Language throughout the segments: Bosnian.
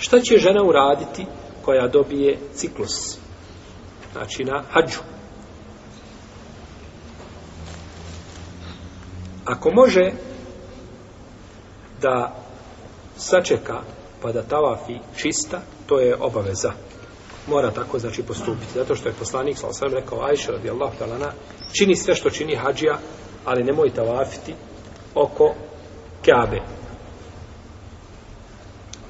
Šta će žena uraditi koja dobije ciklus? Znači na hađu. Ako može da sačeka pa da tavafi čista, to je obaveza. Mora tako znači postupiti. Zato što je poslanik sa rekao Ajša radijallahu talana, čini sve što čini hađija, ali nemoj tavafiti oko Kabe.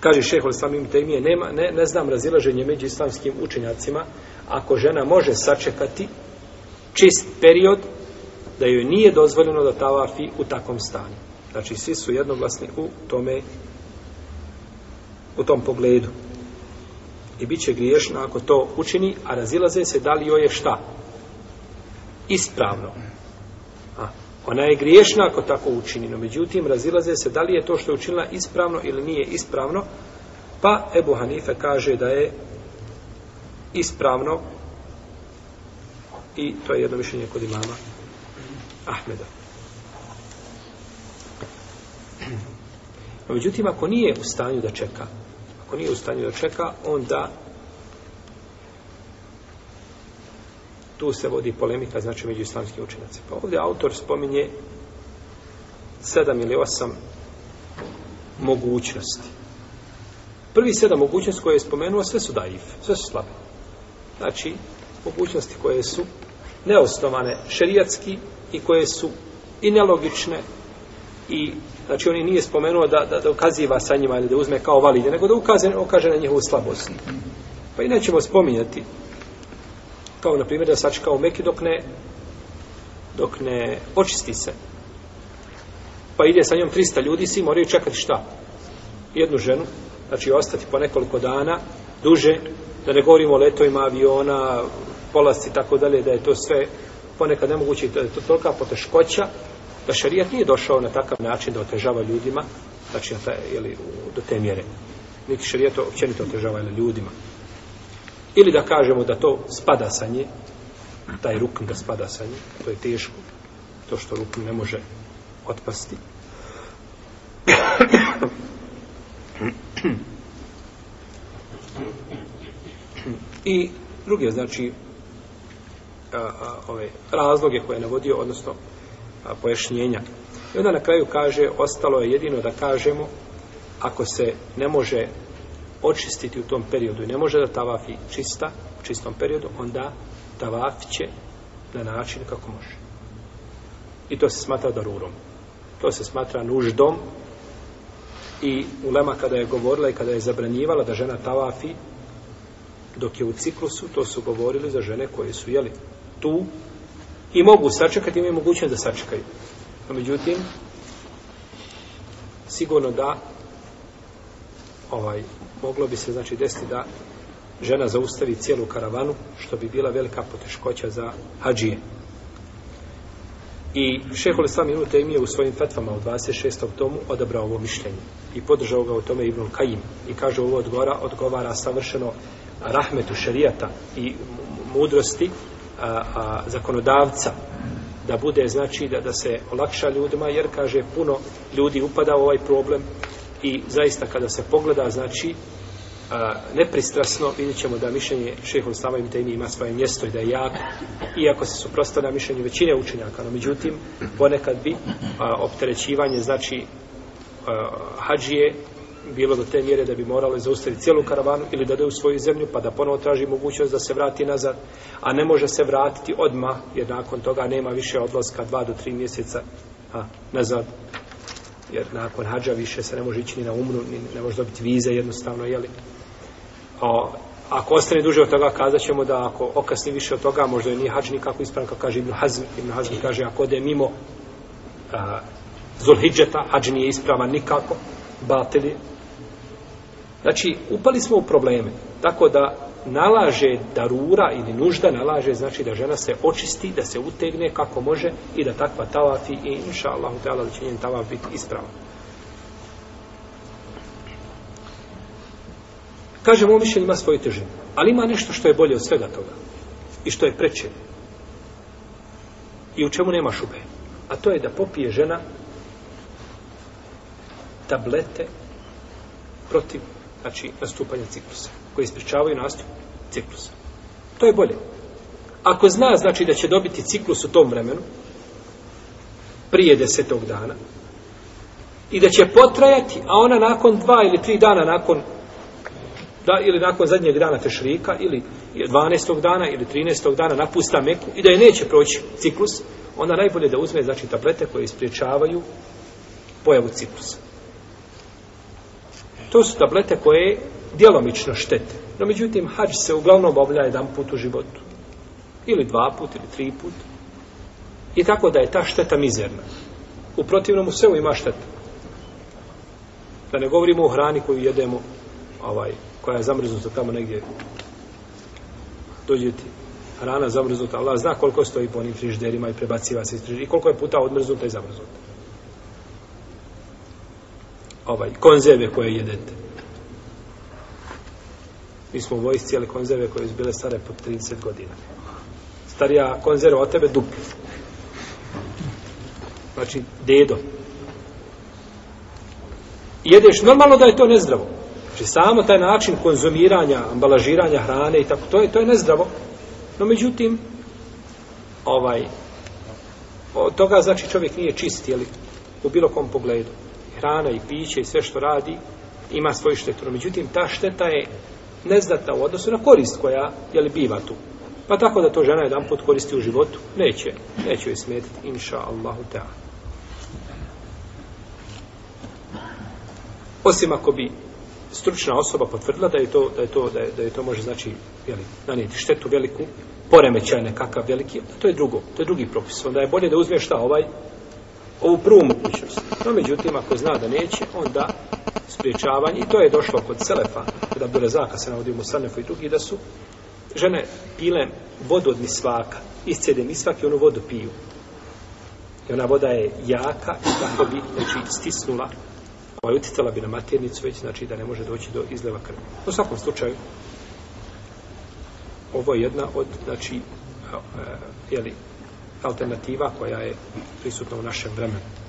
Kaže šehol samim temije, nema, ne, ne znam razilaženje među islamskim učenjacima, ako žena može sačekati čist period, da joj nije dozvoljeno da tavafi u takvom stanju. Znači, svi su jednoglasni u tome, u tom pogledu. I bit će griješno ako to učini, a razilaze se da li joj je šta? Ispravno. Ona je griješna ako tako učini, no međutim razilaze se da li je to što je učinila ispravno ili nije ispravno, pa Ebu Hanife kaže da je ispravno i to je jedno mišljenje kod imama Ahmeda. No, međutim, ako nije u stanju da čeka, ako nije u stanju da čeka, onda tu se vodi polemika, znači, među islamskim učenjacima. Pa ovdje autor spominje sedam ili osam mogućnosti. Prvi sedam mogućnosti koje je spomenuo, sve su daif, sve su slabe. Znači, mogućnosti koje su neosnovane šerijatski i koje su i nelogične i znači on nije spomenuo da, da, da ukaziva sa njima ili da uzme kao valide, nego da ukaze, ukaže na njihovu slabost. Pa i nećemo spominjati kao na primjer da sačeka u Meki dok ne dok ne očisti se. Pa ide sa njom 300 ljudi, svi moraju čekati šta? Jednu ženu, znači ostati po nekoliko dana, duže, da ne govorimo o letovima aviona, polasti i tako dalje, da je to sve ponekad nemoguće, da je to tolika poteškoća, da šarijat nije došao na takav način da otežava ljudima, znači jeli, do te mjere. Niti šarijat općenito otežava ljudima. Ili da kažemo da to spada sa nje, taj rukn da spada sa nje, to je teško, to što rukn ne može otpasti. I druge, znači, ove razloge koje je navodio, odnosno pojašnjenja. I onda na kraju kaže, ostalo je jedino da kažemo, ako se ne može očistiti u tom periodu i ne može da tavafi čista, u čistom periodu, onda tavaf će na način kako može. I to se smatra darurom. To se smatra nuždom i ulema kada je govorila i kada je zabranjivala da žena tavafi dok je u ciklusu, to su govorili za žene koje su, jeli, tu i mogu sačekati, imaju mogućnost da sačekaju. međutim, sigurno da ovaj, moglo bi se znači desiti da žena zaustavi cijelu karavanu, što bi bila velika poteškoća za hađije. I šehol sam im je u svojim fetvama u 26. tomu odabrao ovo mišljenje i podržao ga u tome Ibn Kajim i kaže ovo odgovara, odgovara savršeno rahmetu šerijata i mudrosti a, zakonodavca da bude znači da, da se olakša ljudima jer kaže puno ljudi upada u ovaj problem i zaista kada se pogleda, znači, a, nepristrasno, vidjet ćemo da mišljenje šehol Slava ima svoje mjesto i da je jak iako se suprotstavlja mišljenju većine učenjaka, no međutim, ponekad bi opterećivanje, znači, a, hađije bilo do te mjere da bi morali zaustaviti cijelu karavanu ili da u svoju zemlju pa da ponovo traži mogućnost da se vrati nazad, a ne može se vratiti odmah jer nakon toga nema više odlaska dva do tri mjeseca a, nazad jer nakon hađa više se ne može ići ni na umru, ni ne može dobiti vize jednostavno, jeli? A, ako ostane duže od toga, kazat ćemo da ako okasni više od toga, možda je nije hađ nikako ispravan, kaže Ibn Hazm, Ibn Hazm kaže, ako ode mimo a, Zulhidžeta, hađ nije ispravan nikako, batili. Znači, upali smo u probleme, tako da nalaže darura ili nužda, nalaže znači da žena se očisti, da se utegne kako može i da takva tavafi i inša Allah da će njen tavaf biti ispravan. Kažem, ovo ima svoju težinu, ali ima nešto što je bolje od svega toga i što je preče i u čemu nema šube. A to je da popije žena tablete protiv, znači, nastupanja ciklusa koji nastup ciklusa. To je bolje. Ako zna znači da će dobiti ciklus u tom vremenu, prije desetog dana, i da će potrajati, a ona nakon dva ili tri dana nakon da, ili nakon zadnjeg dana tešrika ili 12. dana ili 13. dana napusta meku i da je neće proći ciklus, onda najbolje da uzme znači tablete koje ispriječavaju pojavu ciklusa. To su tablete koje djelomično štete. No međutim, hađ se uglavnom obavlja jedan put u životu. Ili dva put, ili tri put. I tako da je ta šteta mizerna. U protivnom u svemu ima šteta. Da ne govorimo o hrani koju jedemo, ovaj, koja je zamrznuta tamo negdje. Dođe hrana zamrznuta. Allah zna koliko stoji po onim frižderima i prebaciva se iz I koliko je puta odmrznuta i zamrznuta. Ovaj, konzerve koje jedete. Mi smo u vojsci cijele konzerve koje su bile stare po 30 godina. Starija konzerva od tebe dupli. Znači, dedo. Jedeš normalno da je to nezdravo. Znači, samo taj način konzumiranja, ambalažiranja hrane i tako, to je, to je nezdravo. No, međutim, ovaj, od toga znači čovjek nije čist, jeli, u bilo kom pogledu. Hrana i piće i sve što radi ima svoju štetu. Međutim, ta šteta je neznatna u odnosu na korist koja je li biva tu. Pa tako da to žena jedan put koristi u životu, neće, neće joj smetiti, inša Allahu te. Osim ako bi stručna osoba potvrdila da je to, da je to, da je, to može znači jeli, nanijeti štetu veliku, poremećaj nekakav veliki, to je drugo, to je drugi propis. Onda je bolje da uzme šta ovaj ovu prvu mogućnost. No, međutim, ako zna da neće, onda spriječavanje, i to je došlo kod Selefa, kod bude se navodio u Musanefu i drugi, da su žene pile vodu od misvaka, iscede misvak i onu vodu piju. I ona voda je jaka i tako bi, znači, stisnula, ovaj bi na maternicu, već znači da ne može doći do izleva krvi. U svakom slučaju, ovo je jedna od, znači, jeli, alternativa koja je prisutna u našem vremenu.